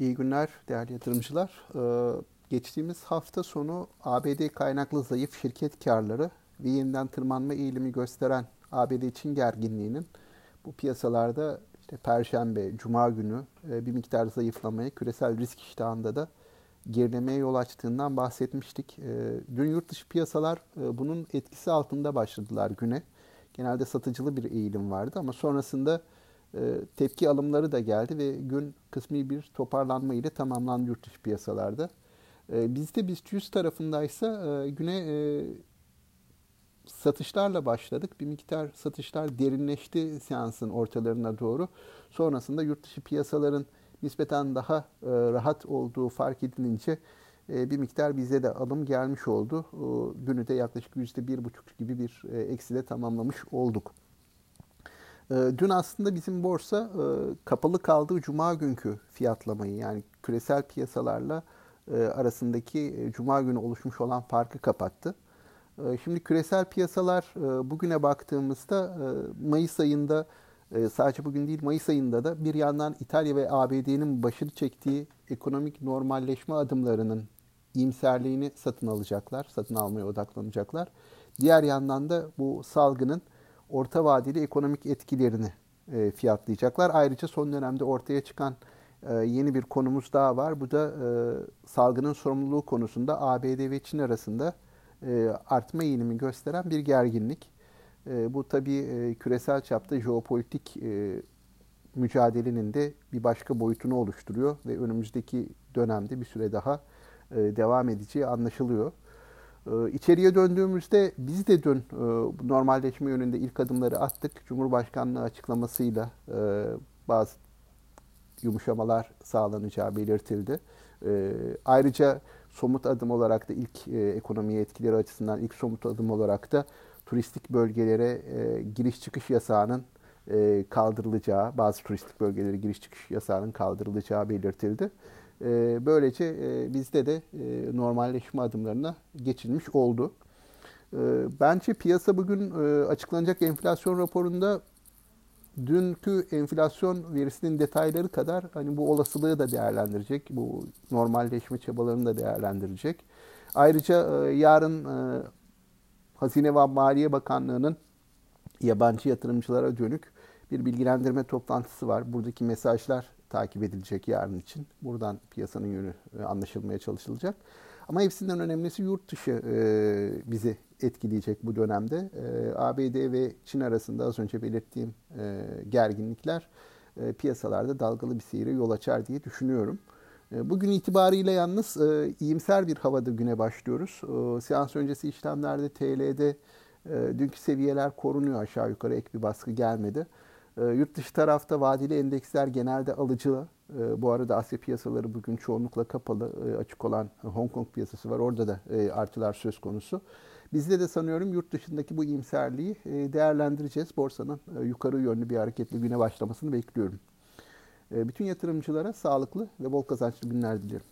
İyi günler değerli yatırımcılar. Ee, geçtiğimiz hafta sonu ABD kaynaklı zayıf şirket karları ve yeniden tırmanma eğilimi gösteren ABD için gerginliğinin bu piyasalarda işte Perşembe, Cuma günü e, bir miktar zayıflamaya, küresel risk iştahında da gerilemeye yol açtığından bahsetmiştik. E, dün yurt dışı piyasalar e, bunun etkisi altında başladılar güne. Genelde satıcılı bir eğilim vardı ama sonrasında tepki alımları da geldi ve gün kısmi bir toparlanma ile tamamlandı yurt dışı piyasalarda. E, bizde BIST 100 tarafındaysa e, güne satışlarla başladık. Bir miktar satışlar derinleşti seansın ortalarına doğru. Sonrasında yurt dışı piyasaların nispeten daha rahat olduğu fark edilince bir miktar bize de alım gelmiş oldu. Günü de yaklaşık %1,5 gibi bir eksile tamamlamış olduk. Ee, dün aslında bizim borsa e, kapalı kaldığı cuma günkü fiyatlamayı yani küresel piyasalarla e, arasındaki e, cuma günü oluşmuş olan farkı kapattı. Şimdi küresel piyasalar bugüne baktığımızda Mayıs ayında sadece bugün değil Mayıs ayında da bir yandan İtalya ve ABD'nin başını çektiği ekonomik normalleşme adımlarının iyimserliğini satın alacaklar, satın almaya odaklanacaklar. Diğer yandan da bu salgının orta vadeli ekonomik etkilerini e, fiyatlayacaklar. Ayrıca son dönemde ortaya çıkan e, yeni bir konumuz daha var. Bu da e, salgının sorumluluğu konusunda ABD ve Çin arasında e, artma eğilimi gösteren bir gerginlik. E, bu tabii e, küresel çapta jeopolitik e, mücadelenin de bir başka boyutunu oluşturuyor ve önümüzdeki dönemde bir süre daha e, devam edeceği anlaşılıyor. Ee, içeriye döndüğümüzde biz de dün e, normalleşme yönünde ilk adımları attık. Cumhurbaşkanlığı açıklamasıyla e, bazı yumuşamalar sağlanacağı belirtildi. E, ayrıca somut adım olarak da ilk ekonomiye etkileri açısından ilk somut adım olarak da turistik bölgelere giriş çıkış yasağının kaldırılacağı, bazı turistik bölgelere giriş çıkış yasağının kaldırılacağı belirtildi. Ee, böylece e, bizde de e, normalleşme adımlarına geçilmiş oldu. Ee, bence piyasa bugün e, açıklanacak enflasyon raporunda dünkü enflasyon verisinin detayları kadar hani bu olasılığı da değerlendirecek, bu normalleşme çabalarını da değerlendirecek. Ayrıca yarın Hazine ve Maliye Bakanlığı'nın yabancı yatırımcılara dönük bir bilgilendirme toplantısı var. Buradaki mesajlar takip edilecek yarın için. Buradan piyasanın yönü e, anlaşılmaya çalışılacak. Ama hepsinden önemlisi yurt dışı e, bizi etkileyecek bu dönemde. E, ABD ve Çin arasında az önce belirttiğim gerginlikler piyasalarda dalgalı bir seyre yol açar diye düşünüyorum. Bugün itibariyle yalnız e, iyimser bir havada güne başlıyoruz. E, seans öncesi işlemlerde TL'de e, dünkü seviyeler korunuyor aşağı yukarı ek bir baskı gelmedi. E, yurt dışı tarafta vadeli endeksler genelde alıcı. E, bu arada Asya piyasaları bugün çoğunlukla kapalı. E, açık olan Hong Kong piyasası var. Orada da artılar söz konusu. Bizde de sanıyorum yurt dışındaki bu iyimserliği e, değerlendireceğiz. Borsanın yukarı yönlü bir hareketli güne başlamasını bekliyorum. Bütün yatırımcılara sağlıklı ve bol kazançlı günler diliyorum.